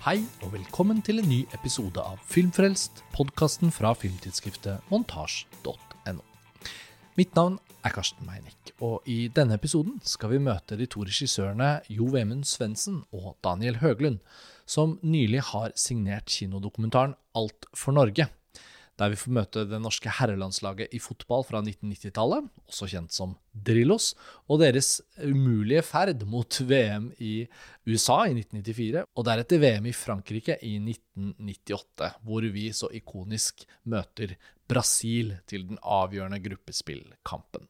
Hei og velkommen til en ny episode av Filmfrelst, podkasten fra filmtidsskriftet montasj.no. Mitt navn er Karsten Meinick, og i denne episoden skal vi møte de to regissørene Jo Vemund Svendsen og Daniel Høglund, som nylig har signert kinodokumentaren Alt for Norge der vi får møte det norske herrelandslaget i fotball fra 1990-tallet, også kjent som Drillos, og deres umulige ferd mot VM i USA i 1994, og deretter VM i Frankrike i 1998, hvor vi så ikonisk møter Brasil til den avgjørende gruppespillkampen.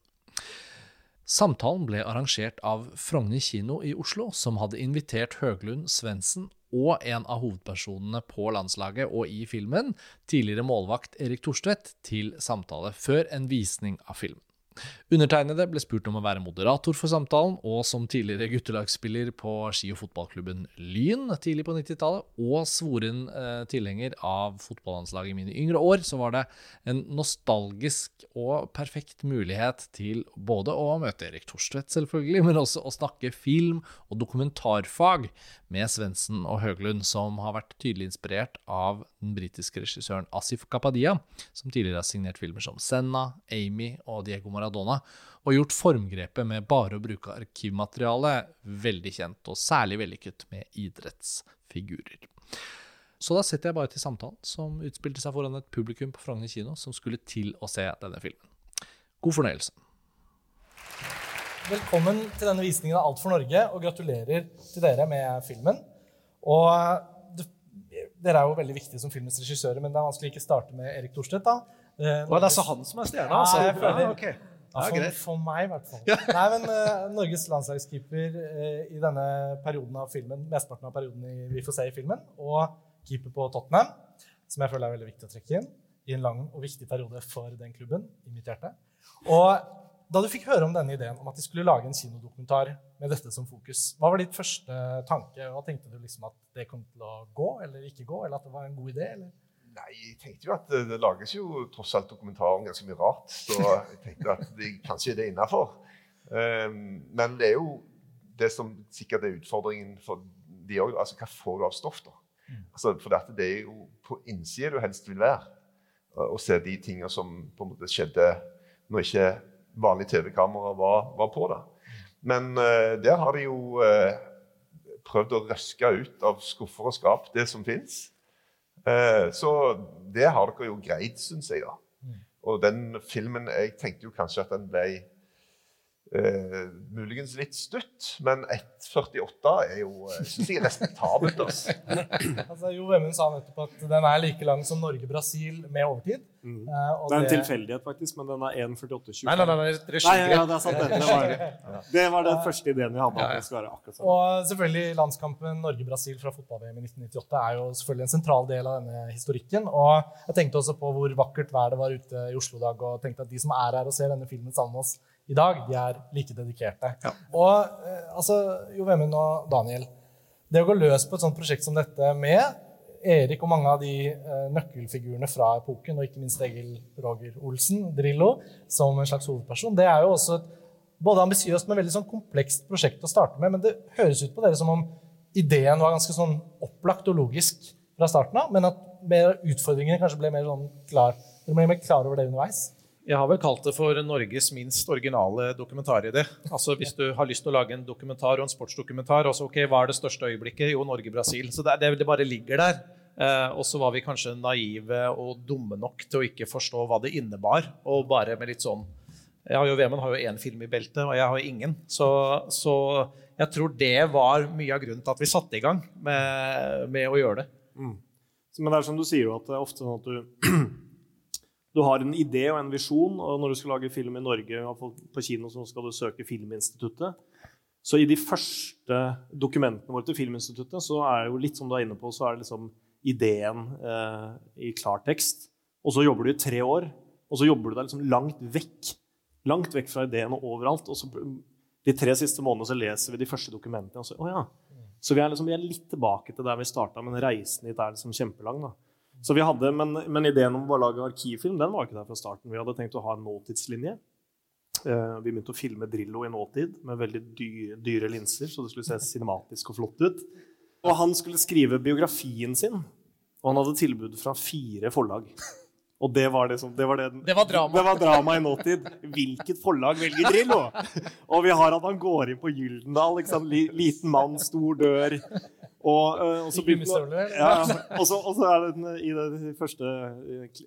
Samtalen ble arrangert av Frogner kino i Oslo, som hadde invitert Høglund Svendsen og en av hovedpersonene på landslaget og i filmen, tidligere målvakt Erik Thorstvedt, til samtale før en visning av filmen. Undertegnede ble spurt om å være moderator for samtalen, og som tidligere guttelagsspiller på ski- og fotballklubben Lyn tidlig på 90-tallet, og svoren eh, tilhenger av fotballandslaget i mine yngre år, så var det en nostalgisk og perfekt mulighet til både å møte Erik Torstvedt, selvfølgelig, men også å snakke film og dokumentarfag med Svendsen og Høglund, som har vært tydelig inspirert av den britiske regissøren Asif Kapadia, som tidligere har signert filmer som Senna, Amy og Diego Maradona Maradona, og gjort formgrepet med bare å bruke arkivmateriale veldig kjent, og særlig vellykket med idrettsfigurer. Så da setter jeg bare til samtalen, som utspilte seg foran et publikum på Frogner kino som skulle til å se denne filmen. God fornøyelse. Velkommen til denne visningen av Alt for Norge, og gratulerer til dere med filmen. Og dere er jo veldig viktige som filmens regissører, men det er vanskelig å ikke starte med Erik Thorstvedt. da. Eh, og det er så han som er stjerna? Altså. Ja, jeg føler, ja, okay. Ja, for, for, meg, i hvert fall. Nei, men uh, Norges landslagskeeper uh, i denne perioden av filmen, mesteparten av perioden i, vi får se i filmen, og keeper på Tottenham, som jeg føler er veldig viktig å trekke inn i en lang og viktig periode for den klubben i mitt hjerte. Og da du fikk høre om denne ideen om at de skulle lage en kinodokumentar med dette som fokus, hva var ditt første tanke? Hva tenkte du liksom at det kom til å gå eller ikke gå, eller at det var en god idé? eller? Nei, jeg tenkte jo at det, lages jo tross alt dokumentarer om ganske mye rart. Så jeg tenkte at det, kanskje er det innafor. Um, men det er jo det som sikkert er utfordringen for de òg. Altså, hva får du av stoff, da? Mm. Altså, for dette, det er jo på innsida du helst vil være. Å se de tingene som på en måte skjedde når ikke vanlig TV-kamera var, var, på. da. Men uh, der har de jo uh, prøvd å røske ut av skuffer og skap det som fins. Eh, så det har dere jo greid, syns jeg. da. Mm. Og den filmen Jeg tenkte jo kanskje at den ble Uh, muligens litt stutt, men 1,48 er jo uh, synes jeg er respektabelt. Altså. altså, jo Vemund sa nettopp at den er like lang som Norge-Brasil med overtid. Mm. Uh, det er en det... tilfeldighet, faktisk, men den er 1,48,25. Nei, nei, nei, nei, nei ja, det er sant. Det, det, var, ja. det var den første ideen vi hadde. at det være akkurat sånn. Og selvfølgelig landskampen Norge-Brasil fra fotball-VM i 1998 er jo selvfølgelig en sentral del av denne historikken. Og jeg tenkte også på hvor vakkert vær det var ute i Oslo i dag, og tenkte at de som er her og ser denne filmen sammen med oss, i dag, de er like dedikerte. Ja. Og eh, altså, Jo Vemund og Daniel, det å gå løs på et sånt prosjekt som dette med Erik og mange av de eh, nøkkelfigurene fra epoken, og ikke minst Egil Roger Olsen, Drillo, som en slags hovedperson, det er jo også et både ambisiøst, men veldig sånn komplekst prosjekt å starte med. Men det høres ut på dere som om ideen var ganske sånn opplagt og logisk fra starten av, men at utfordringene kanskje ble mer sånn klar, dere ble mer klar over det underveis? Jeg har vel kalt det for Norges minst originale dokumentaridé. Altså Hvis du har lyst til å lage en dokumentar og en sportsdokumentar, også, ok, hva er det største øyeblikket? Jo, Norge-Brasil. Så det, det, bare ligger der. Eh, og så var vi kanskje naive og dumme nok til å ikke forstå hva det innebar. Og bare med litt sånn Jeg har jo Vemund har jo én film i beltet, og jeg har ingen. Så, så, jeg tror det var mye av grunnen til at vi satte i gang med, med å gjøre det. Mm. Men det er som du sier, at det er ofte sånn at du du har en idé og en visjon, og når du skal lage film i Norge på kino, så skal du søke Filminstituttet. Så i de første dokumentene våre til Filminstituttet så er det jo litt som du er inne på, så er det liksom ideen eh, i klartekst. Og så jobber du i tre år, og så jobber du deg liksom langt vekk. Langt vekk fra ideen og overalt. Og så de tre siste månedene så leser vi de første dokumentene. og så, oh ja. Så vi er, liksom, vi er litt tilbake til der vi starta, men reisen dit er liksom kjempelang. da. Så vi hadde, men, men, ideen om å lage arkivfilm den var ikke der fra starten. Vi hadde tenkt å ha en nåtidslinje. Eh, vi begynte å filme Drillo i nåtid med veldig dyre, dyre linser, så det skulle se cinematisk og flott ut. Og han skulle skrive biografien sin, og han hadde tilbud fra fire forlag. Og det var, liksom, det, var det, Det var drama. Det var drama i nåtid. Hvilket forlag velger Drillo? Og vi har at han går inn på Gyldendal. liksom, Liten mann, stor dør. Og, øh, og så begynte ja, og, så, og så er det den, i de første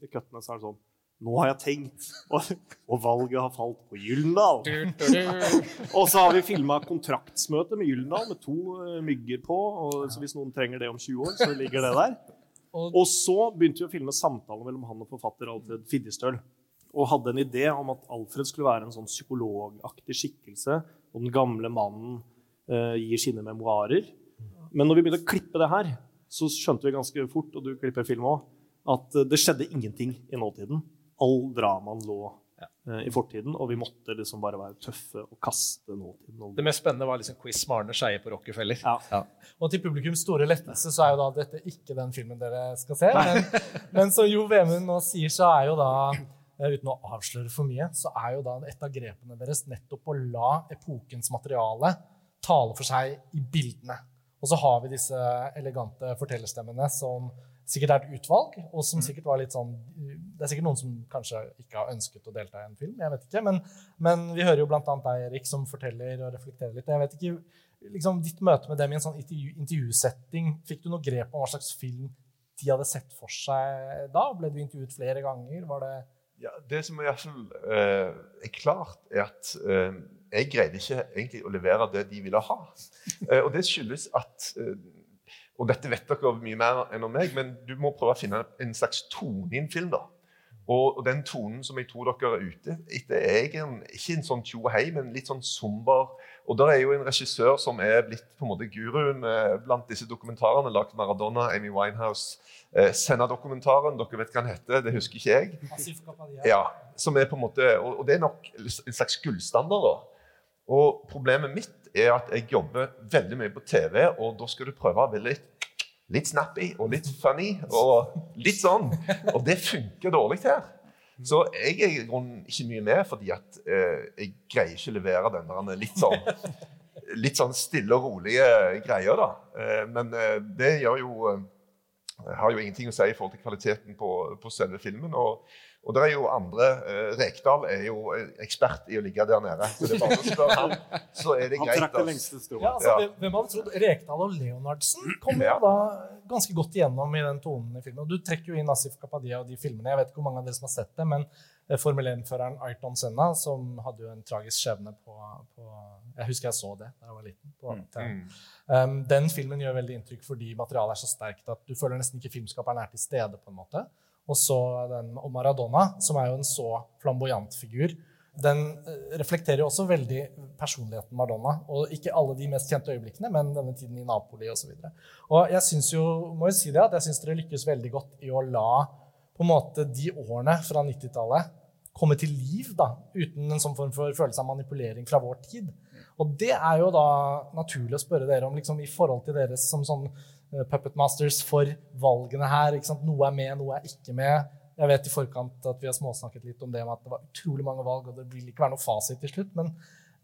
cuttene så er det sånn Nå har jeg tenkt, og, og valget har falt på Gyldendal. Og så har vi filma kontraktsmøte med Gyldendal med to eh, mygger på. Og, så hvis noen trenger det om 20 år, så ligger det der. Og- så begynte vi å filme samtalen mellom han og forfatter Alfred Fiddestøl. Og hadde en idé om at Alfred skulle være en sånn psykologaktig skikkelse. Og den gamle mannen eh, gir sine memoarer. Men når vi begynte å klippe det her, så skjønte vi ganske fort, og du klipper film også, at eh, det skjedde ingenting i nåtiden. All dramaen lå ja. i fortiden, og vi måtte liksom bare være tøffe og kaste nåtiden. over. Det mest spennende var liksom quiz med Arne Skeie på Rockefeller. Ja. Og til publikums store lettelse så er jo da dette ikke den filmen dere skal se. Men, men som Jo Vemund nå sier, så er jo da eh, Uten å avsløre for mye, så er jo da et av grepene deres nettopp å la epokens materiale tale for seg i bildene. Og så har vi disse elegante fortellerstemmene som sikkert er et utvalg, og som sikkert var litt sånn Det er sikkert noen som kanskje ikke har ønsket å delta i en film, jeg vet ikke. Men, men vi hører jo blant annet deg, Erik, som forteller og reflekterer litt. Jeg vet ikke, liksom Ditt møte med dem i en sånn intervju, intervjusetting, fikk du noe grep om hva slags film de hadde sett for seg da? Ble du intervjuet flere ganger? Var det Ja, det som i hvert fall eh, er klart, er at eh, jeg greide ikke egentlig å levere det de ville ha. Eh, og det skyldes at eh, Og dette vet dere mye mer enn om meg, men du må prøve å finne en slags tone i en film. da. Og, den tonen som jeg tror dere er ute etter, er ikke en, sånn tjo hei, men litt sånn somber. Og der er jo en regissør som er blitt på en måte guruen eh, blant disse dokumentarene. Lagd Maradona, Amy Winehouse, eh, Senna-dokumentaren. Dere vet hva den heter, det husker ikke jeg. Ja, som er på en måte, og, og det er nok en slags gullstandard. da. Og problemet mitt er at jeg jobber veldig mye på TV, og da skal du prøve å være litt, litt snappy og litt funny og litt sånn. Og det funker dårlig her. Så jeg er i grunnen ikke mye med, fordi at eh, jeg greier ikke å levere den der litt sånn litt sånn stille og rolige greier, da. Eh, men eh, det gjør jo eh, har jo ingenting å si i forhold til kvaliteten på, på selve filmen. Og, og det er jo andre eh, Rekdal er jo eh, ekspert i å ligge der nede. Så det er bare å spørre ham, så er det Han greit. trakk det lengste strået. Ja, altså, Ja. hvem- hadde trodd Rekdal og Leonardsen kom jo Ja. da ganske godt igjennom i den tonen i filmen. Og Du trekker jo inn Asif Kapadia og de filmene. Jeg vet ikke hvor mange av dere som har sett det, men eh, Formel 1-føreren Ayrton Senna, som hadde jo en tragisk skjebne på, på Jeg husker jeg så det da jeg var liten. på Mm. Um, den filmen gjør veldig inntrykk fordi materialet er så sterkt at du føler nesten ikke filmskaperen er til stede. på en måte. Og så den om Maradona, som er jo en så flamboyant figur. Den eh, reflekterer jo også veldig personligheten Maradona. Og ikke alle de mest kjente øyeblikkene, men denne tiden i Napoli osv. Og, og jeg synes jo, må jo si det, at jeg syns dere lykkes veldig godt i å la på en måte de årene fra 90-tallet komme til liv, da, uten en sånn form for følelse av manipulering fra vår tid. Og det er jo da naturlig å spørre dere om liksom, i forhold til deres som sånn puppet masters for valgene her. Noe er med, noe er ikke med. Jeg vet i forkant at vi har småsnakket litt om det med at det var utrolig mange valg, og det vil ikke være noe fasit til slutt. Men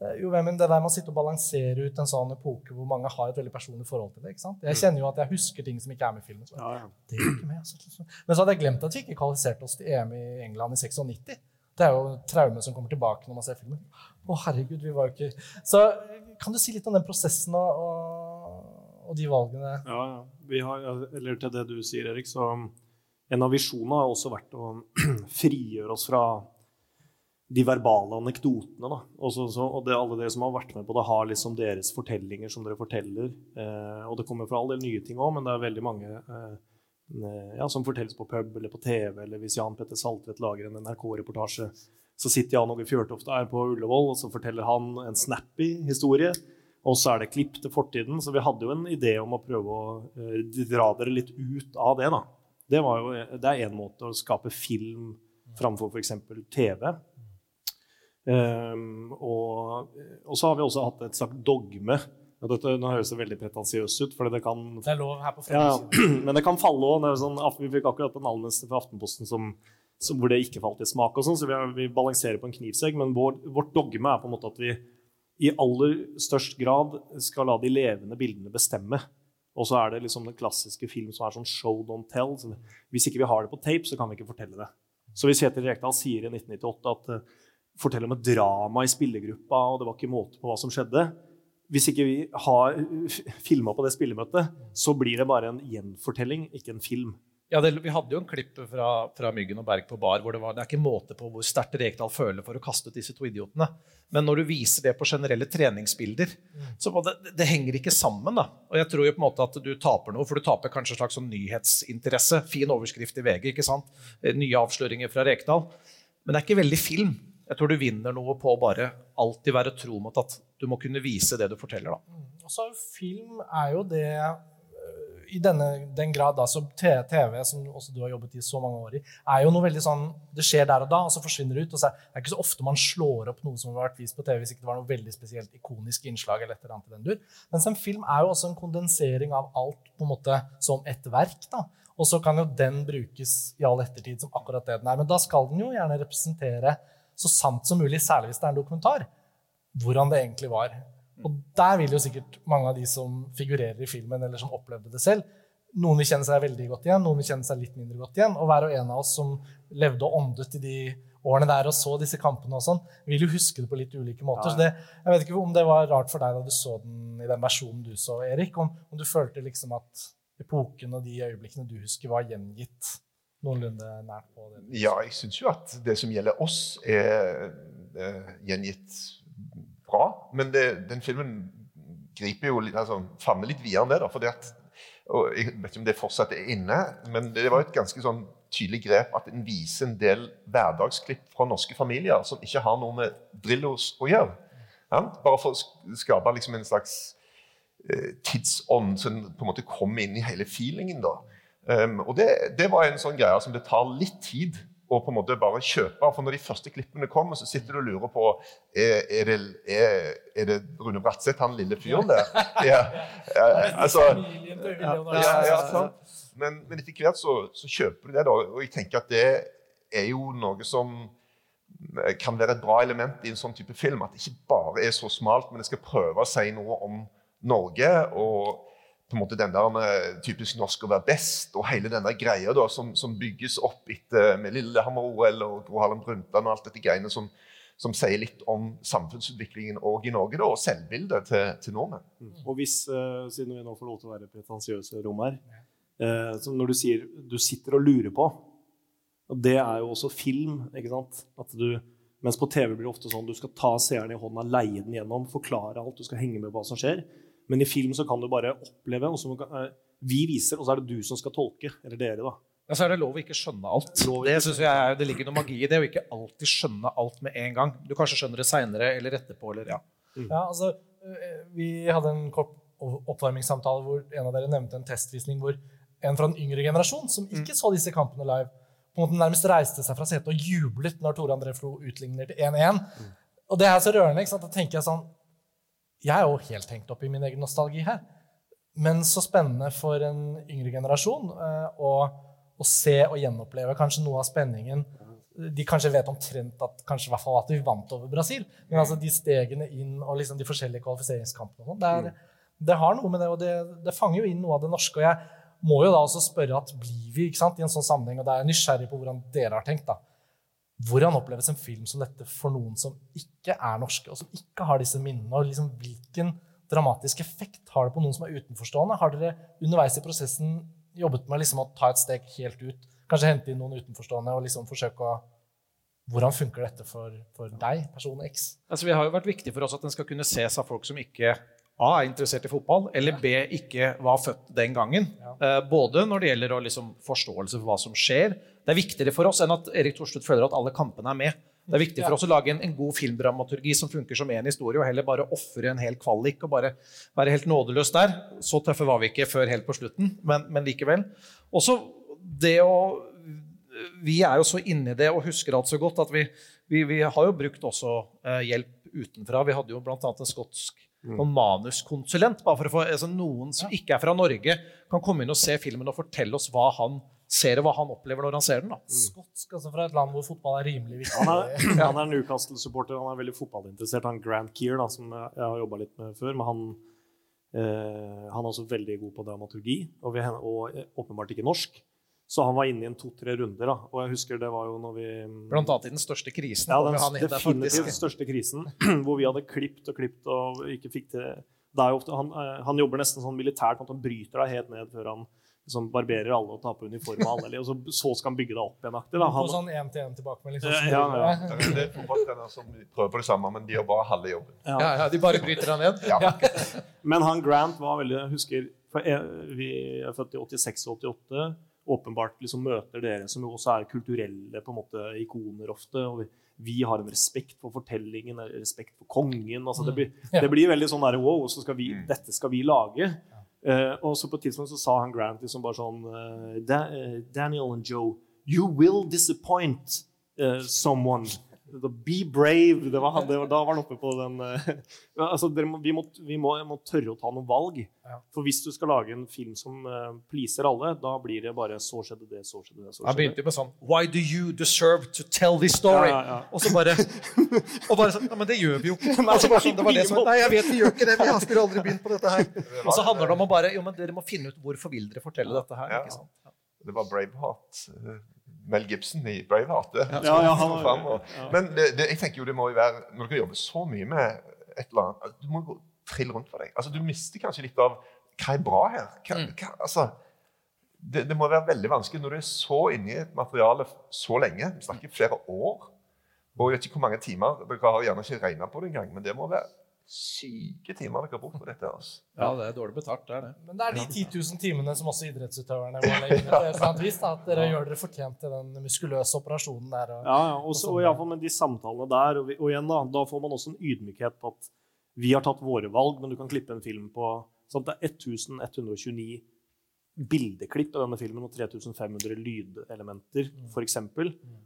eh, jo, men det der med å sitte og balansere ut en sånn epoke hvor mange har et veldig personlig forhold til det. ikke sant? Jeg kjenner jo at jeg husker ting som ikke er med i filmen. Så, Ja, ja. det er ikke med, altså. Men så hadde jeg glemt at vi ikke kvalifiserte oss til EM i England i 96. Det er jo traume som kommer tilbake når man ser filmen. Å, herregud, vi var jo ikke Så kan du si litt om den prosessen og, og, de valgene? Ja, ja. Har, eller til det du sier, Erik, så en av visjonene har også vært å frigjøre oss fra de verbale anekdotene. Da. Også, så, og det, alle dere som har vært med på det, har liksom deres fortellinger som dere forteller. Eh, og det kommer for all del nye ting òg, men det er veldig mange eh, ja, som fortelles på pub eller på TV, eller hvis Jan Petter Saltvedt lager en NRK-reportasje, så sitter Jan Åge Fjørtoft der på Ullevål, og så forteller han en snappy historie. Og så er det klipp til fortiden. Så vi hadde jo en idé om å prøve å eh, dra dere litt ut av det. da. Det, var jo, det er én måte å skape film framfor f.eks. TV. Um, og, og så har vi også hatt et slags dogme. Og dette, nå høres det veldig pretensiøst ut, det kan Det er lov her på ja, men det kan falle òg. Sånn, vi fikk akkurat en anmeldelse fra Aftenposten som, som, hvor det ikke falt i smak. og sånn, Så vi, vi balanserer på en knivsegg. Men vår, vårt dogme er på en måte at vi i aller størst grad skal la de levende bildene bestemme. Og så er det liksom den klassiske film som er sånn show don't tell. Så hvis ikke vi har det på tape, så kan vi ikke fortelle det. Så hvis Kjetil Rekdal sier i 1998 at uh, fortell om et drama i spillergruppa, og det var ikke måte på hva som skjedde Hvis ikke vi har filma på det spillemøtet, så blir det bare en gjenfortelling, ikke en film. Ja, det, Vi hadde jo en klipp fra, fra, Myggen og Berg på bar hvor det var det er ikke måte på hvor sterkt Rekdal føler for å kaste ut disse to idiotene. Men når du viser det på generelle treningsbilder, mm. så det, det, henger ikke sammen. da. Og jeg tror jo på en måte at du taper noe, for du taper kanskje en slags sånn nyhetsinteresse. Fin overskrift i VG, ikke sant? Eh, nye avsløringer fra Rekdal. Men det er ikke veldig film. Jeg tror du vinner noe på å bare alltid være tro mot at du må kunne vise det du forteller. da. Mm. Altså, Film er jo det i denne, den grad da, så TV, som også du har jobbet i så mange år i, er jo noe veldig sånn Det skjer der og da, og så forsvinner det ut. og så er Det ikke så ofte man slår opp noe som har vært vist på TV hvis ikke det var noe veldig spesielt ikonisk innslag. eller et eller annet i den dur. Mens en film er jo også en kondensering av alt på en måte som et verk. da. Og så kan jo den brukes i all ettertid som akkurat det den er. Men da skal den jo gjerne representere så sant som mulig, særlig hvis det er en dokumentar, hvordan det egentlig var. Og der vil jo sikkert mange av de som figurerer i filmen, eller som opplevde det selv, noen vil kjenne seg veldig godt igjen, noen vil kjenne seg litt mindre godt igjen. Og hver og en av oss som levde og åndet i de årene der og så disse kampene, og sånn, vil jo huske det på litt ulike måter. Ja. Så det, jeg vet ikke om det var rart for deg da du så den i den versjonen du så, Erik. Om, om du følte liksom at epoken og de øyeblikkene du husker, var gjengitt noenlunde nært på det? Ja, jeg syns jo at det som gjelder oss, er, er gjengitt bra. Men det, den filmen griper jo altså, famner litt videre enn det. da, fordi at, og Jeg vet ikke om det fortsatt er inne, men det var et ganske sånn tydelig grep at en viser en del hverdagsklipp fra norske familier som ikke har noe med Drillos å gjøre. Ja? Bare for å skape liksom en slags eh, tidsånd som på en måte kommer inn i hele feelingen. da. Um, og det, det, var en sånn greie som det tar litt tid og på en måte bare kjøpe. For når de første klippene kommer, så sitter du og lurer på er, er, det, er, er det, Rune Bratseth, han lille fyren der. Ja, ja, ja, ja, men, men, etter hvert så, så, kjøper du det, da. Og jeg tenker at det er jo noe som kan være et bra element i en sånn type film. At det ikke bare er så smalt, men det skal prøve å si noe om Norge. og på en måte den der typisk norsk å være best, og hele denne greia da, som, som, bygges opp etter med Lillehammer-OL og Gro Harlem Brundtland og alt dette greiene som, som, sier litt om samfunnsutviklingen òg i Norge, da, og selvbildet til, til nordmenn. Mm. Og hvis, uh, siden vi nå får lov til å være pretensiøse rom her uh, Når du sier du sitter og lurer på, og det er jo også film, ikke sant? At du, mens på TV blir det ofte sånn du skal ta seeren i hånda, leie den gjennom, forklare alt, du skal henge med på hva som skjer. Men i film så kan du bare oppleve, og så eh, vi viser, og så er det du som skal tolke. Eller dere, da. Ja, så er det lov å ikke skjønne alt. Det synes jeg er, det ligger noe magi i det å ikke alltid skjønne alt med en gang. Du kanskje skjønner det seinere eller etterpå. eller ja. Mm. ja, altså, eh, Vi hadde en kort oppvarmingssamtale hvor en av dere nevnte en testvisning hvor en fra den yngre generasjon som ikke mm. så disse kampene live, på en måte nærmest reiste seg fra setet og jublet når Tore André Flo utligner til 1-1. Mm. Og det er så rørende. ikke sant? Da tenker jeg sånn jeg er jo helt hengt opp i min egen nostalgi her. Men så spennende for en yngre generasjon uh, å, å, se og gjenoppleve kanskje noe av spenningen. De kanskje vet omtrent at kanskje hvert fall at vi vant over Brasil. Men altså de stegene inn og liksom de forskjellige kvalifiseringskampene sånn, det, mm. det, har noe med det, og det, det, fanger jo inn noe av det norske. Og jeg må jo da også spørre at blir vi ikke sant, i en sånn sammenheng, og da er jeg nysgjerrig på hvordan dere har tenkt. da, hvordan oppleves en film som dette for noen som ikke er norske, og som ikke har disse minnene? og liksom Hvilken dramatisk effekt har det på noen som er utenforstående? Har dere underveis i prosessen jobbet med liksom å ta et steg helt ut? Kanskje hente inn noen utenforstående og liksom forsøke å Hvordan funker dette for, for deg, person X? Altså, vi har jo vært viktig for oss at den skal kunne ses av folk som ikke A er interessert i fotball, eller B ikke var født den gangen. Eh, både når det gjelder liksom, forståelse for hva som skjer, det er viktigere for oss enn at Erik Thorstvedt føler at alle kampene er med. Det er viktig for oss å lage en, en god filmdramaturgi som funker som én historie, og heller bare ofre en hel kvalik og bare være helt nådeløs der. Så tøffe var vi ikke før helt på slutten, men, men likevel. Også det å Vi er jo så inni det og husker alt så godt at vi, vi, vi har jo brukt også eh, hjelp utenfra. Vi hadde jo bl.a. en skotsk mm. manuskonsulent. bare for å få, altså Noen som ikke er fra Norge, kan komme inn og se filmen og fortelle oss hva han ser og hva han opplever når han ser den. da. Mm. Skotsk, altså fra et land hvor fotball er rimelig viktig. Han er, han er Newcastle-supporter, han er veldig fotballinteressert. Han Grant Keir, da, som jeg har jobba litt med før. men han Eh, han er også veldig god på dramaturgi, og, vi, og eh, åpenbart ikke norsk. Så han var inne i en to-tre runder. da, Og jeg husker det var jo når vi Blant annet i den største krisen. ja, den han inn definitivt største krisen, hvor vi hadde klipt og klipt og ikke fikk til det er jo ofte, han, eh, han jobber nesten sånn militært, at han bryter deg helt ned før han liksom barberer alle og tar på uniform og alle, og så, så skal han bygge deg opp igjen. aktig. Da. Han, sånn én-til-én tilbakemelding. Sånn, Ja, ja, ja. Det er en fotballtrenere som prøver på det samme, men de gjør bare halve jobben. Ja, ja, De bare bryter han ned. Ja. Men han Grant var veldig Jeg husker for jeg, Vi er født i 86 og 88. Åpenbart liksom møter dere som jo også er kulturelle på en måte ikoner ofte. og vi, vi har en respekt for fortellingen, en respekt for kongen. altså Det blir, det blir veldig sånn der, wow, så skal vi, Mm. dette skal vi lage. Uh, og så på et tidspunkt så sa han Grant liksom bare sånn uh, Daniel and Joe, you will disappoint uh, someone. Be brave. Det var, det var, da var han oppe på den eh, altså, dere må, vi, må, vi må, må tørre å ta noen valg. Ja. For hvis du skal lage en film som uh, pleaser alle, da blir det bare så skjedde det, så skjedde det, så Han skjedde det. begynte med sånn Why do you deserve to tell this story? Ja, ja, ja. Og så bare Og bare sånn, Nei, men det gjør vi jo ikke. Altså, bare sånn, det var det som, Nei, jeg vet vi gjør ikke det. Vi har skulle aldri begynt på dette her. Og så handler det om å bare Jo, men dere må finne ut hvorfor vil dere fortelle dette her. Ja. ikke sant? Det var Braveheart. Mel Gibson i Braveheart. Ja, ja, han. Men det, det, jeg tenker jo det må jo være Når du kan jobbe så mye med et eller annet Du må gå trille rundt for deg. Altså, du mister kanskje litt av Hva er bra her? Hva, Mm. hva, altså, det, det må være veldig vanskelig når du er så inne i et materiale så lenge. Vi snakker flere år. Og jeg vet ikke hvor mange timer. Dere har gjerne ikke regna på det engang, men det må være syke timer dere har brukt på dette. Altså. Ja, det er dårlig betalt, det er det. Men det er de 10 000 timene som også idrettsutøverne må legge ned. eller vis, da, At dere gjør dere fortjent til den muskuløse operasjonen der. Og, Ja, ja. Også, og iallfall med de samtalene der. Og, vi, og igjen da, da får man også en ydmykhet på at vi har tatt våre valg, men du kan klippe en film på sånn Det er 1129 bildeklipp av denne filmen og 3500 lydelementer, f.eks.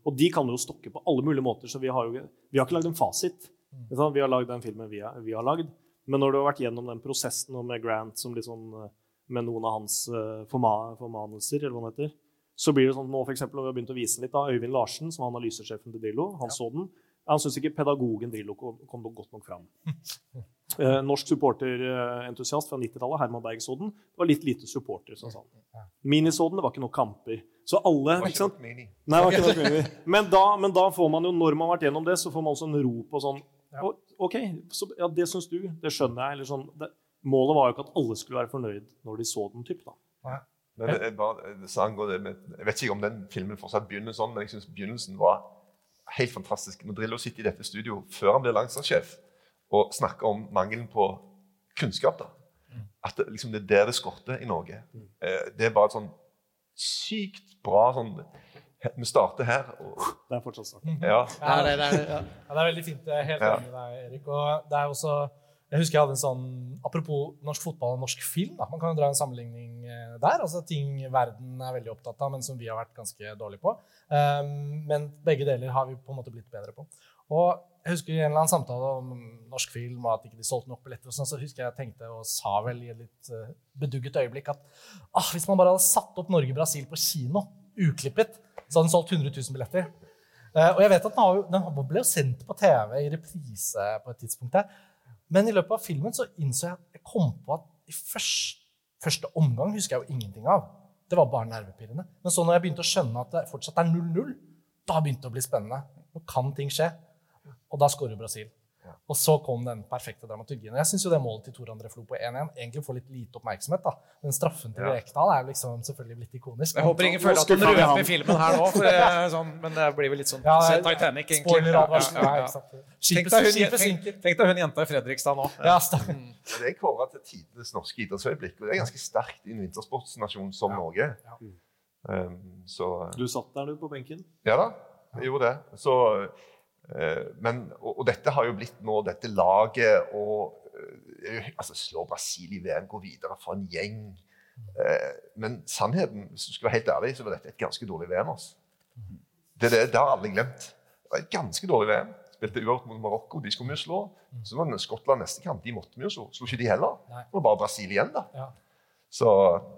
Og de kan jo stokke på alle mulige måter, så vi har jo vi har ikke lagd en fasit. Ikke? Vi har lagd den filmen vi har, vi har lagd. Men når du har vært gjennom den prosessen og med Grant som sånn, eh, med noen av hans eh, formanelser, eller hva det heter, så blir det sånn nå for eksempel, når vi har begynt å vise den litt da, Øyvind Larsen, som er analysesjefen til Drillo, han så den. Han syns ikke pedagogen Drillo kom, godt nok fram. Eh, norsk supporterentusiast fra 90-tallet, Herman Berg, så den. Det var litt lite supporter som sa den. Mini så den, det var ikke noen kamper. Så alle var ikke sant? Nei, det var ikke nok mening. Men da, men da får man jo, når man har vært gjennom det, så får man også en ro på sånn Ja. «Å, OK, så, ja, det syns du. Det skjønner jeg. Eller sånn, det, målet var jo ikke at alle skulle være fornøyd når de så den. typen. da. Men bare, angående det med, jeg vet ikke om den filmen fortsatt begynner sånn, men jeg syns begynnelsen var helt fantastisk. Når Drillo sitter i dette studio før han blir landslagssjef og snakker om mangelen på kunnskap. da. At det, liksom, det er der det skorter i Norge. Eh, det er bare et sånn sykt bra sånn Vi starter her. Og, Det er fortsatt starten. ja, Det er det, det er. Ja. Ja, det er veldig fint. Jeg er helt Ja. enig med deg, Erik. Og det er også, jeg husker jeg hadde en sånn Apropos norsk fotball og norsk film. Da. Man kan jo dra en sammenligning eh, der. altså Ting verden er veldig opptatt av, men som vi har vært ganske dårlige på. Um, men begge deler har vi på en måte blitt bedre på. Og jeg husker i en eller annen samtale om norsk film og at ikke de solgte nok billetter, og sånn, så husker jeg jeg tenkte og sa vel i et litt eh, bedugget øyeblikk at ah, hvis man bare hadde satt opp Norge-Brasil på kino, uklippet, så hadde den solgt 100 000 billetter. Eh, og jeg vet at den, jo, den ble jo sendt på TV i reprise på et tidspunkt der. Men i løpet av filmen så innså jeg at jeg kom på at i første, første omgang husker jeg jo ingenting av. Det var bare nervepirrende. Men så når jeg begynte å skjønne at det fortsatt er 0-0, da begynte det å bli spennende. Nå kan ting skje. Og da skårer Brasil. Og så kom den perfekte dramaturgien. Jeg syns jo det målet til Tor André Flo på 1-1 egentlig får litt lite oppmerksomhet. da. Den straffen til Ja. Rekdal er jo liksom selvfølgelig blitt ikonisk. Jeg håper ingen føler at den røper filmen her nå, for det er sånn, men det blir vel litt sånn Ja, Titanic, egentlig. Ja, ja, Ja, ja. Tenk deg hun, tenk, tenk deg hun jenta i Fredrikstad nå. Ja, stakkars. Det er kåra til tidenes norske idrettsøyeblikk, og det er ganske sterkt i en vintersportsnasjon som Norge. Ja. Um, så Du satt der, du, på benken. Ja da, jeg gjorde det. Så, eh, men, og, og dette har jo blitt nå dette laget og eh, altså Slå Brasil i VM, gå videre for en gjeng. Eh, men sannheten, hvis du skal være helt ærlig, så var dette et ganske dårlig VM. Altså. Det, det, det har alle glemt. Det var et ganske dårlig VM. Spilte uavgjort mot Marokko, de skulle vi jo slå. Så var det Skottland neste kamp, de måtte vi jo slå. Slo ikke de heller. Nei. Det var bare Brasil igjen, da. Ja. Så,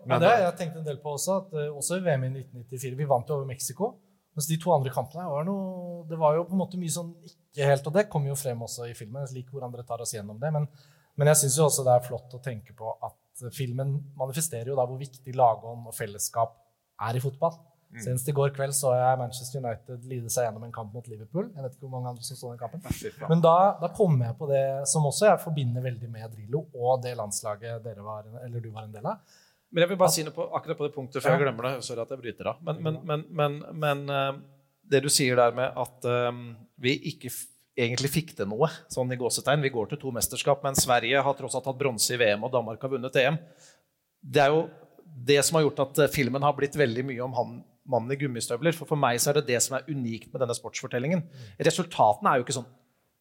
Men det har jeg tenkt en del på også, at eh, også i VM i 1994 Vi vant jo over Mexico. Mens de to andre kampene var noe Det var jo på en måte mye sånn ikke helt Og det kommer jo frem også i filmen. Jeg liker hvor andre tar oss gjennom det. Men Men jeg syns også det er flott å tenke på at filmen manifesterer jo da hvor viktig lagånd og fellesskap er i fotball. Mm. Senest i går kveld så jeg Manchester United lide seg gjennom en kamp mot Liverpool. Jeg vet ikke hvor mange andre som så den kampen. Men da, da kom jeg på det som også jeg forbinder veldig med Drillo og det landslaget dere var, eller du var en del av. Men jeg vil bare si noe på, akkurat på det punktet før jeg glemmer det. Sorry at jeg bryter av. Men, men, men, men, men eh, det du sier der med at um, vi ikke egentlig fikk til noe, sånn i gåsetegn Vi går til to mesterskap, men Sverige har tross alt hatt bronse i VM, og Danmark har vunnet EM. Det er jo det som har gjort at eh, filmen har blitt veldig mye om han mannen i gummistøvler. For for meg så er det det som er unikt med denne sportsfortellingen. Resultatene er jo ikke sånn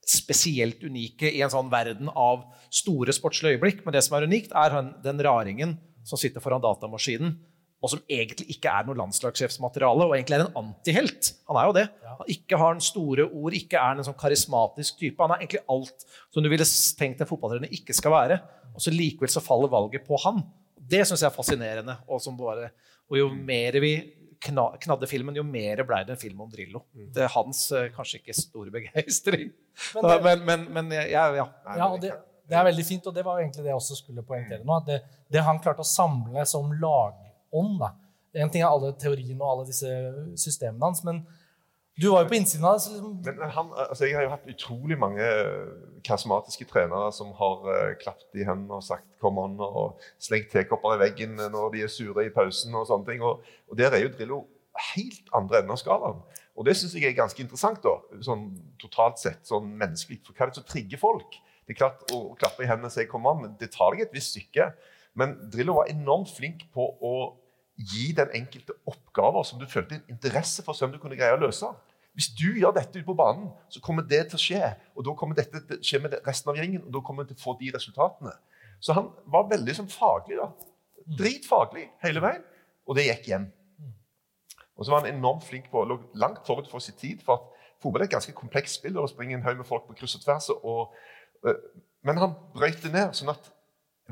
spesielt unike i en sånn verden av store sportslige øyeblikk. Men det som er unikt, er den raringen som sitter foran datamaskinen, og som egentlig ikke er noe landslagssjefsmateriale, og egentlig er en antihelt. Han er jo det. Han ikke har en store ord, ikke er en sånn karismatisk type. Han er egentlig alt som du ville tenkt en fotballtrener ikke skal være. Og så likevel så faller valget på han. Det syns jeg er fascinerende. Og, som bare, og jo mer vi kna, knadde filmen, jo mer ble det en film om Drillo. Det er hans eh, kanskje ikke store begeistring. Men Men, men, men, jeg, ja, ja. Ja, og det, det er veldig fint, og det var egentlig det jeg også skulle poengtere nå. at Det, det han klarte å samle som lagånd da. En ting er alle teoriene og alle disse systemene hans, men du var jo på innsiden av det. liksom, Men han, altså jeg har jo hatt utrolig mange karismatiske trenere som har uh, klappet i hendene og sagt 'come on' og slengt tekopper i veggen når de er sure i pausen. og sånne ting. Og, og der er jo Drillo helt andre enden av skalaen. Og det syns jeg er ganske interessant, da, sånn totalt sett, sånn menneskelig. For hva er det som trigger folk? Er klart, Å, å klappe i hendene og si an, men det tar deg et visst stykke. Men Drillo var enormt flink på å gi den enkelte oppgaver som du følte en interesse for som du kunne greie å løse. Hvis du gjør dette ute på banen, så kommer det til å skje. Og da kommer dette til å skje med resten av gjengen, og da kommer du til å få de resultatene. Så han var veldig sånn faglig, da. Dritfaglig hele veien. Og det gikk igjen. Og så var han enormt flink på lå langt forut for sin tid. For at fotball er et ganske komplekst spill, og det springer en haug med folk på kryss og tvers. Og, men han brøyt det ned, sånn at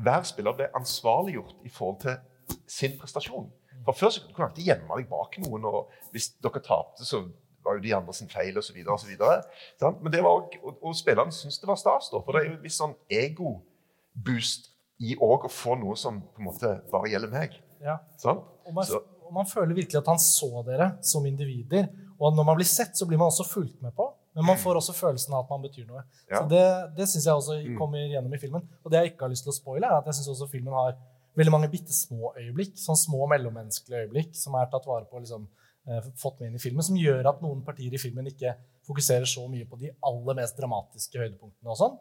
hver spiller ble ansvarliggjort i forhold til sin prestasjon. For Før så kunne du alltid gjemme deg bak noen, og hvis dere tapte, så var jo de andre sin feil, osv. Men det var også, og, og spillerne syntes det var stas, da. For det er jo et visst sånn ego-boost i òg å få noe som på en måte bare gjelder meg. ja. Sånn? Og man, og man føler virkelig at han så dere som individer. Og når man blir sett, så blir man også fulgt med på. Men man får også følelsen av at man betyr noe. Ja. Så Det, det syns jeg også Mm. kommer gjennom i filmen. Og det jeg ikke har lyst til å spoile, er at jeg syns også filmen har veldig mange bitte små øyeblikk. Sånn små mellommenneskelige øyeblikk som er tatt vare på liksom, eh, fått med inn i filmen. Som gjør at noen partier i filmen ikke fokuserer så mye på de aller mest dramatiske høydepunktene. og sånn.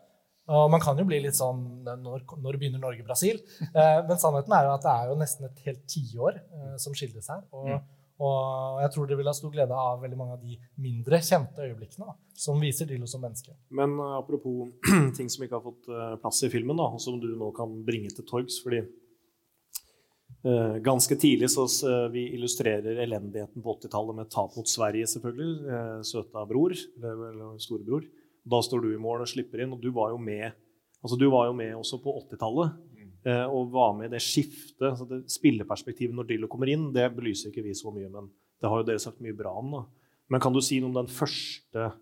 Og man kan jo bli litt sånn Når, når begynner Norge-Brasil? Eh, men sannheten er jo at det er jo nesten et helt tiår eh, som skilles her. Og, og jeg tror dere vil ha stor glede av veldig mange av de mindre kjente øyeblikkene da, som viser Drillo som menneske. Men eh, apropos ting som ikke har fått eh, plass i filmen, da, som du nå kan bringe til torgs, fordi uh, ganske tidlig så eh, vi illustrerer elendigheten på 80-tallet med tap mot Sverige, selvfølgelig. Uh, søta bror, eller, eller storebror. Da står du i mål og slipper inn, og du var jo med altså du var jo med også på 80-tallet. Eh, og var med i det skiftet. så det Spilleperspektivet når Drillo kommer inn, det belyser ikke vi så mye, men det har jo dere sagt mye bra om. da. Men kan du si noe om den første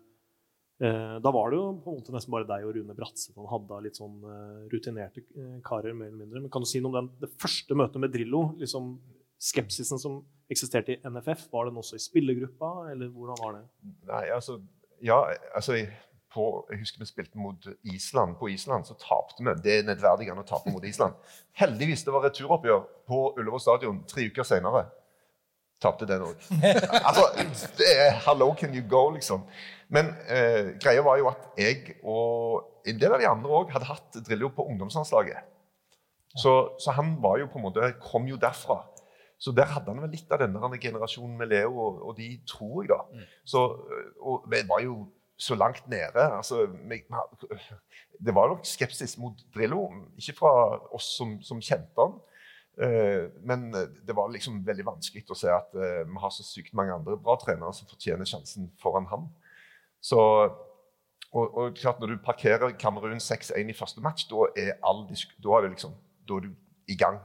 Eh, da var det jo på en måte nesten bare deg og Rune Bratseth han hadde litt sånn eh, rutinerte karer, mer eller mindre. Men kan du si noe om den, det første møtet med Drillo? liksom Skepsisen som eksisterte i NFF, var den også i spillergruppa, eller hvordan var det? Nei, altså Ja, altså på, jeg husker vi spilte mot Island. På Island så tapte vi. Det er nedverdigende å tape mot Island. Heldigvis det var returoppgjør på Ullevål stadion tre uker senere. Tapte den òg. altså, det er 'hello, can you go', liksom. Men eh, greia var jo at jeg og en del av de andre òg hadde hatt Drillo på ungdomslandslaget. Så, så han var jo på en måte, kom jo derfra. Så der hadde han vel litt av denne generasjonen med Leo og, og de, tror jeg, da. Så, og vi var jo så langt nede. altså, Det var nok skepsis mot Drillo, ikke fra oss som, som kjente han. Eh, men det var liksom veldig vanskelig å se at eh, vi har så sykt mange andre bra trenere som fortjener sjansen foran han. Så, og, og klart Når du parkerer Kamerun 6-1 i første match, da er, da er, liksom, da er du i gang.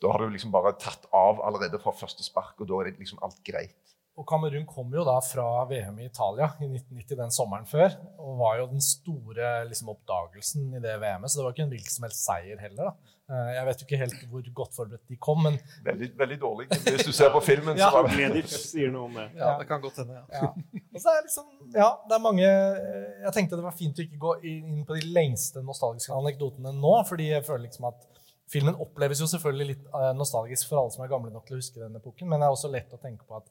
Da har du liksom bare tatt av allerede fra første spark, og da er det liksom alt greit. Og Kamerun kom jo da fra VM i Italia i 1990, den sommeren før, og var jo den store liksom, oppdagelsen i det VM-et. Så det var ikke en hvilken som helst seier heller. da. Eh, Jeg vet jo ikke helt hvor godt forberedt de kom, men Veldig, veldig dårlig. Hvis du ser på filmen, så var det sier noe om det. Ja, det kan godt hende. ja. ja. Og så er det liksom, ja, det er mange eh, Jeg tenkte det var fint å ikke gå inn på de lengste nostalgiske anekdotene nå, fordi jeg føler liksom at filmen oppleves jo selvfølgelig litt eh, nostalgisk for alle som er gamle nok til å huske den epoken, men det er også lett å tenke på at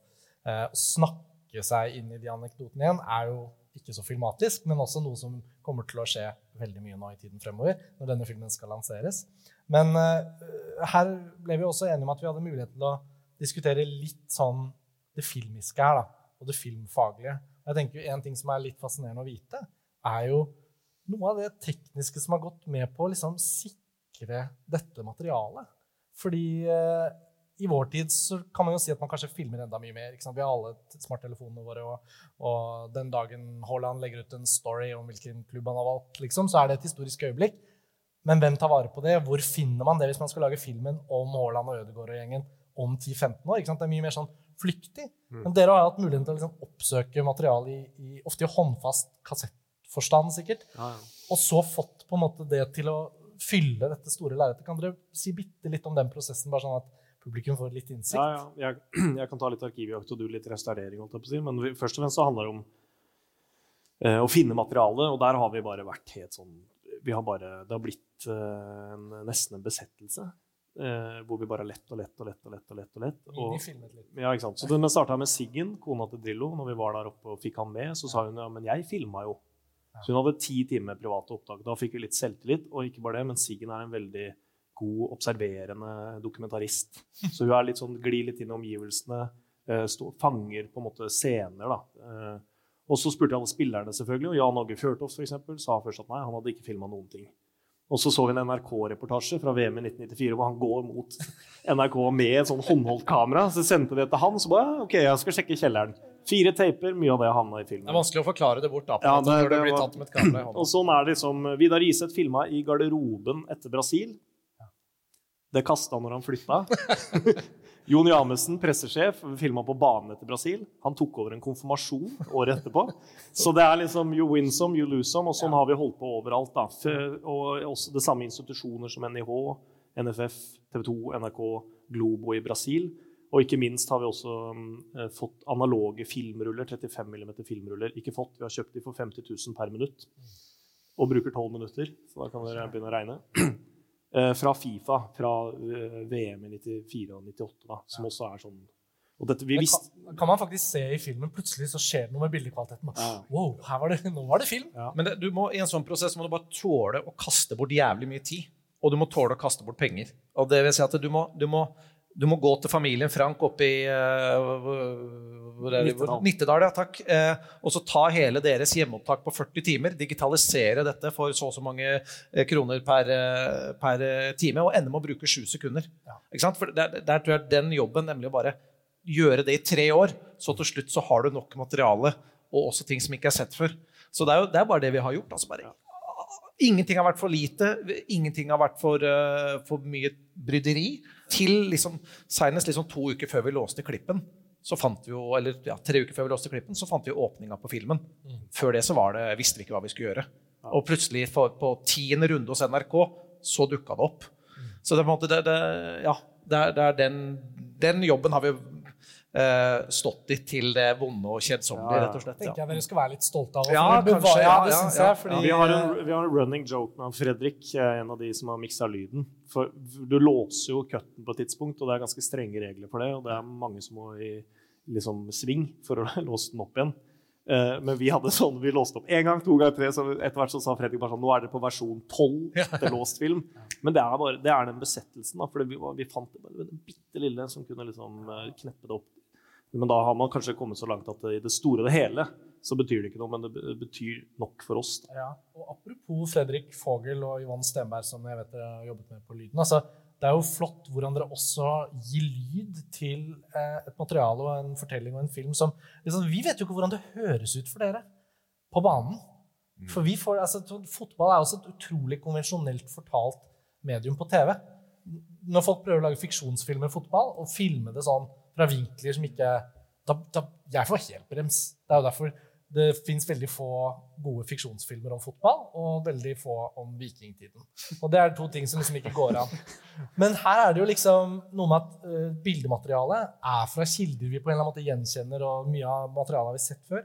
å snakke seg inn i de anekdotene igjen er jo ikke så filmatisk, men også noe som kommer til å skje veldig mye nå i tiden fremover, når denne filmen skal lanseres. Men uh, her ble vi også enige om at vi hadde muligheten til å diskutere litt sånn det filmiske her, da, og det filmfaglige. Jeg tenker jo En ting som er litt fascinerende å vite, er jo noe av det tekniske som har gått med på å liksom sikre dette materialet. Fordi eh, i vår tid så kan man jo si at man kanskje filmer enda mye mer. Vi har alle smarttelefonene våre, og, og den dagen Haaland legger ut en story om hvilken klubb han har valgt, liksom, så er det et historisk øyeblikk. Men hvem tar vare på det? Hvor finner man det hvis man skal lage filmen om Haaland og Ødegaard og gjengen om 10-15 år? Det er mye mer sånn flyktig. Men dere har hatt muligheten til å liksom oppsøke materiale i, i ofte i håndfast kassettforstand, sikkert. Ja, ja. Og så fått på en måte det til å fylle dette store lerretet. Kan dere si bitte litt om den prosessen, bare sånn at publikum får litt innsikt? Ja, ja. Jeg, jeg kan ta litt arkivjakt og du litt restaurering. si. Men vi, først og fremst så handler det om eh, å finne materiale, og der har vi bare vært helt sånn vi har bare, Det har blitt eh, en, nesten en besettelse. eh, hvor vi bare har lett og lett og lett og lett. og lett og lett. Og, filmet litt. ja, ikke sant? Så vi starta med Siggen, kona til Drillo. Når vi var der oppe og fikk han med, så sa hun ja, men jeg filma jo. Så hun hadde ti timer private opptak. Da fikk vi litt selvtillit. Og ikke bare det, men Siggen er en veldig god, observerende dokumentarist. Så hun er litt sånn, glir litt inn i omgivelsene, eh, stå, fanger på en måte scener. da. Eh, og så spurte jeg alle spillerne, selvfølgelig, og Jan Åge Fjørtoft for eksempel, sa først at nei, han hadde ikke filma noen ting. Og så så vi en NRK-reportasje fra VM i 1994 hvor han går mot NRK med et sånn håndholdt kamera. Så sendte vi det til han, så bare OK, jeg skal sjekke kjelleren. Fire taper, mye av det havna i filmen. Det er vanskelig å forklare det bort da, Ja, det, det- det var- tatt med et kamera i hånda. Og sånn er det liksom Vidar Iseth filma i garderoben etter Brasil. Det kasta når han flytta. Jon Jamesen, pressesjef, filma på banen etter Brasil. Han tok over en konfirmasjon året etterpå. Så det er liksom you win some, you lose some. Og sånn har vi holdt på overalt. da. Og også det samme institusjoner som NIH, NFF, TV 2, NRK, Globo i Brasil. Og ikke minst har vi også eh, fått analoge filmruller, 35 mm filmruller. Ikke fått, vi har kjøpt de for 50 000 per minutt. Og bruker 12 minutter, så da kan dere begynne å regne. Eh, fra Fifa, fra eh, VM i 94 og 98, da, som også er sånn Og dette kan, kan man faktisk se i filmen. Plutselig så skjer det noe med bildekvaliteten. Ja. Wow, her var det, nå var det film! Men det, du må, i en sånn prosess må du bare tåle å kaste bort jævlig mye tid. Og du må tåle å kaste bort penger. Og det vil si at du må, du må, du må gå til familien Frank oppe i eh, Nittedal. Nittedal. Ja, takk. Eh, og så ta hele deres hjemmeopptak på 40 timer, digitalisere dette for så og så mange eh, kroner per, per time, og ende med å bruke sju sekunder. Ikke sant? For der, der tror jeg den jobben, nemlig å bare gjøre det i tre år, så til slutt så har du nok materiale, og også ting som ikke er sett før. Så det er jo det er bare det vi har gjort. altså bare Ingenting har vært for lite, ingenting har vært for, for mye bryderi. Til liksom, senest liksom to uker før vi låste klippen, så fant vi jo, eller ja, tre uker før vi låste klippen, så fant vi åpninga på filmen. Før det så var det, visste vi ikke hva vi skulle gjøre. Og plutselig for, på tiende runde hos NRK så dukka det opp. Så det er på en måte det, det, ja, det er, det er den, den jobben har vi stått i til det vonde og kjedsommelige, Ja, ja. rett og slett. tenker Ja. jeg dere skal være litt stolte av. Ja, for kanskje, ja, det ja, ja. jeg, fordi, vi, har en, vi har en running joke med Fredrik, eh, en av de som har miksa lyden. For du låser jo cutten på et tidspunkt, og det er ganske strenge regler for det. Og det er mange som må i liksom, sving for å låse den opp igjen. Eh, men vi hadde sånn, vi låste opp én gang, to ganger, tre. Så etter hvert så sa Fredrik bare sånn Nå er dere på versjon 12 til låst film. Men det er, bare, det er den besettelsen. da, For vi, vi fant det bare den bitte lille som kunne liksom eh, kneppe det opp. Men da har man kanskje kommet så langt at i det store og det hele så betyr det ikke noe, men det betyr nok for oss. Ja, og Apropos Fredrik Fogel og Yvonne Stenberg, som jeg vet dere har jobbet med på lyden. altså, Det er jo flott hvordan dere også gir lyd til eh, et materiale og en fortelling og en film som liksom, Vi vet jo ikke hvordan det høres ut for dere på banen. For vi får, altså, Fotball er også et utrolig konvensjonelt fortalt medium på TV. Når folk prøver å lage fiksjonsfilmer fotball og filme det sånn fra vinkler som ikke da, da, Jeg får helt brems. Det er jo derfor det fins veldig få gode fiksjonsfilmer om fotball, og veldig få om vikingtiden. Og det er to ting som liksom ikke går an. Men her er det jo liksom noe med at uh, bildematerialet er fra kilder vi på en eller annen måte gjenkjenner, og mye av materialet har vi sett før.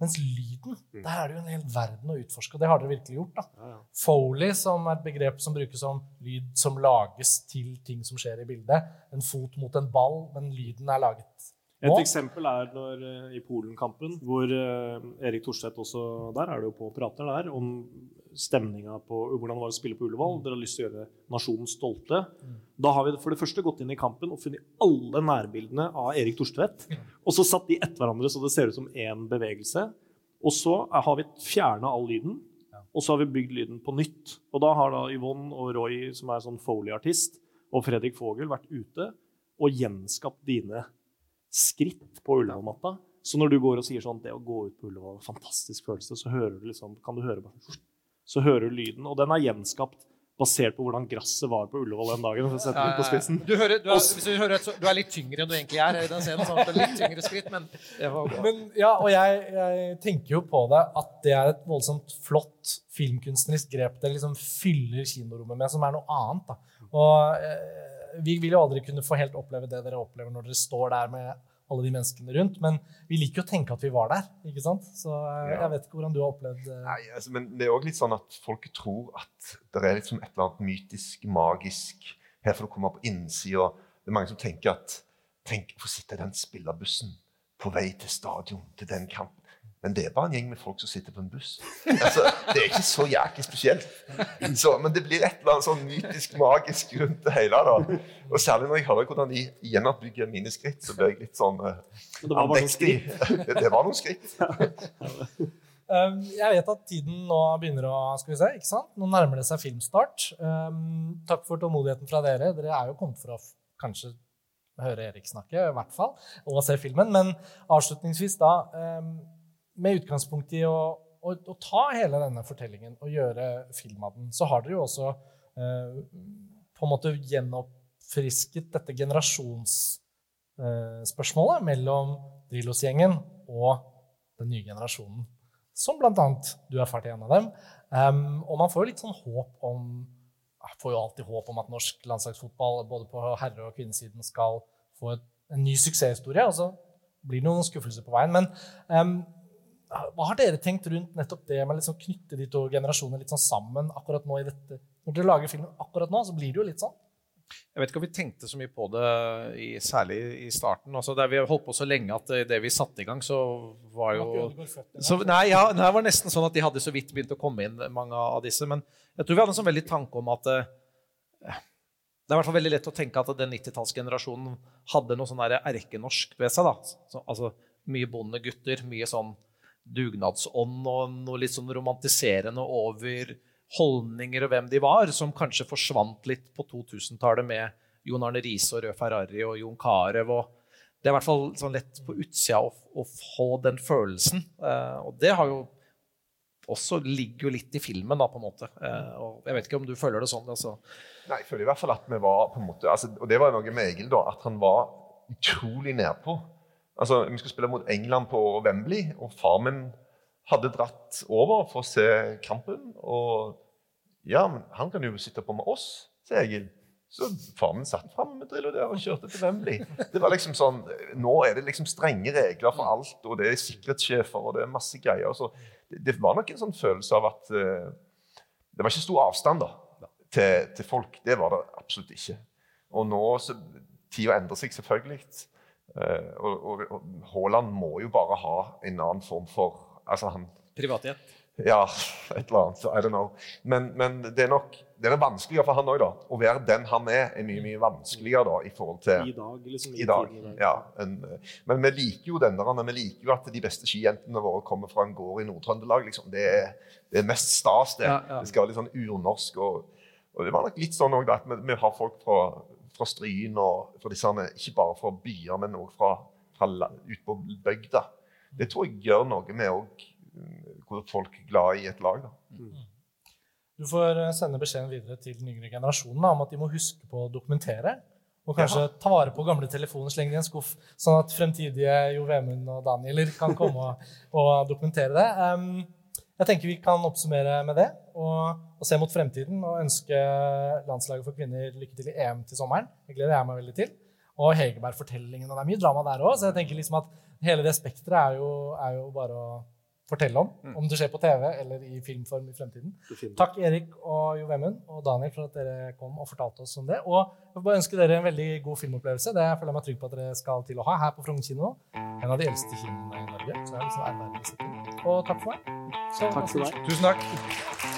Mens lyden, Mm. der er det jo en hel verden å utforske, og det har dere virkelig gjort. da. Ja, ja. Foley, som er et begrep som brukes om lyd som lages til ting som skjer i bildet. En fot mot en ball, men lyden er laget Et Hå? eksempel er når, eh, i Polen-kampen, hvor eh, Erik Thorstvedt også Der er det jo på prater der om stemninga på hvordan det var å spille på Ullevål. Dere har lyst til å gjøre nasjonen stolte. Da har vi for det første gått inn i kampen og funnet alle nærbildene av Erik Thorstvedt. Og så satt de etter hverandre så det ser ut som én bevegelse. Og så har vi fjerna all lyden. Og så har vi bygd lyden på nytt. Og da har da Yvonne og Roy, som er sånn Foley-artist, og Fredrik Fogel vært ute og gjenskapt dine skritt på Ullevål-matta. Så når du går og sier sånn Det å gå ut på Ullevål er en fantastisk følelse, så hører du liksom Kan du høre bare Så hører du lyden. Og den er gjenskapt basert på hvordan gresset var på Ullevål den dagen. For å sette på spissen. Du, hører, du, er, hvis du, hører, så, du er litt tyngre enn du egentlig er i den scenen. Sånn at det er litt tyngre skritt, men det var bra. Men, ja, og jeg, jeg tenker jo på det at det er et voldsomt flott filmkunstnerisk grep det liksom fyller kinorommet med, som er noe annet. da. Og eh, Vi vil jo aldri kunne få helt oppleve det dere opplever når dere står der med alle de menneskene rundt, men vi liker jo å tenke at vi var der. ikke sant? Så eh, jeg vet ikke hvordan du har opplevd eh, Nei, altså, men det er òg litt sånn at folk tror at det er liksom et eller annet mytisk, magisk Her får du komme på innsida. Det er mange som tenker at Tenk å få sitte i den spillerbussen på vei til stadion til den kampen. Men det er bare en gjeng med folk som sitter på en buss. Altså, det er ikke så jæklig spesielt. Så, men det blir et eller annet sånn mytisk, magisk rundt det hele. da. Og særlig når jeg hører hvordan de gjenoppbygger mine skritt, så blir jeg litt sånn uh, det var det var noen skritt. Um, jeg vet at tiden nå begynner å skal vi se, ikke sant? Nå nærmer det seg filmstart. Um, takk for tålmodigheten fra dere. Dere er jo kommet for å kanskje høre Erik snakke, i hvert fall, og se filmen. Men avslutningsvis, da, um, med utgangspunkt i å, å, å ta hele denne fortellingen og gjøre film av den, så har dere jo også eh, på en måte gjenoppfrisket dette generasjonsspørsmålet mellom Drillos-gjengen og den nye generasjonen som bl.a. du er far i en av dem. Um, og man får jo litt sånn håp om jeg får jo alltid håp om at norsk landslagsfotball både på herre- og kvinnesiden skal få et, en ny suksesshistorie. Og så blir det noen skuffelser på veien. Men um, hva har dere tenkt rundt nettopp det med å liksom knytte de to generasjonene litt sånn sammen akkurat nå i dette? Når dere lager filmen akkurat nå, så blir det jo litt sånn. Jeg vet ikke om vi tenkte så mye på det, i, særlig i starten. Altså, der vi har holdt på så lenge at det, det vi satte i gang, så var jo så, nei, ja, det var nesten sånn at de hadde så vidt begynt å komme inn, mange av disse. Men jeg tror vi hadde en sånn veldig tanke om at eh, Det er i hvert fall veldig lett å tenke at den 90-tallsgenerasjonen hadde noe sånn erkenorsk ved seg. da. Så, altså Mye bondegutter, mye sånn dugnadsånd og noe litt sånn romantiserende over holdninger og hvem de var, som kanskje forsvant litt på 2000-tallet med Jon Arne Riise og Rød Ferrari og Jon Carew. Det er i hvert fall sånn lett på utsida å, å få den følelsen. Eh, og det har jo også ligger jo litt i filmen, da, på en måte. Eh, og jeg vet ikke om du føler det sånn. altså. Nei, jeg føler i hvert fall at vi var på en måte, altså, Og det var noe med Egil, da, at han var utrolig nedpå. Altså, Vi skulle spille mot England på Wembley, og far min hadde dratt over for å se kampen. Og ja, men han kan jo sitte på med oss, sier Egil. Så far min satt fram med Drillo der og kjørte til Wembley. Det var liksom sånn, Nå er det liksom strenge regler for alt, og det er sikkerhetssjefer og det er masse greier. så det, det var nok en sånn følelse av at uh, det var ikke stor avstand da, til, til folk. Det var det absolutt ikke. Og nå så Tida endrer seg selvfølgelig. Eh, og, Haaland må jo bare ha en annen form for altså han, Privatjet. Ja, et eller annet. I don't know. Men, men det er nok det er vanskeligere for han òg, da. Å være den han er, er mye mye vanskeligere da, i forhold til I dag, liksom. i dag. i dag. Ja, en, men vi liker jo denne, vi liker jo at de beste skijentene våre kommer fra en gård i Nord-Trøndelag. Liksom. Det, er, det er mest stas, det. Ja, ja. Det skal være litt sånn urnorsk. Og, og det var nok litt sånn òg at vi, vi har folk fra, fra Stryn og fra disse, ikke bare fra byer, men òg fra, fra ut på bygda. Det tror jeg gjør noe med òg hvor folk er glad i et lag. da. Du får eh, sende beskjeden videre til den yngre generasjonen da, om at de må huske på å dokumentere. Og kanskje ta vare på gamle telefoner, slenge dem i en skuff, sånn at fremtidige Jo Vemund og Danieler kan komme og, og dokumentere det. Um, jeg tenker vi kan oppsummere med det og, og, se mot fremtiden og ønske landslaget for kvinner lykke til i EM til sommeren. Det gleder jeg meg veldig til. Og Hegerberg-fortellingen. Det er mye drama der òg, så jeg tenker liksom at hele det spekteret er, er jo bare å fortelle om. Mm. Om det skjer på TV eller i filmform i fremtiden. Takk Erik og Jo Vemund og Daniel for at dere kom og fortalte oss om det. Og jeg vil bare ønske dere en veldig god filmopplevelse. Det føler jeg meg trygg på at dere skal til å ha her på Frogn kino. En av de eldste kinoene i Norge. Så det er liksom Og takk for meg. Så, takk for deg. Tusen takk.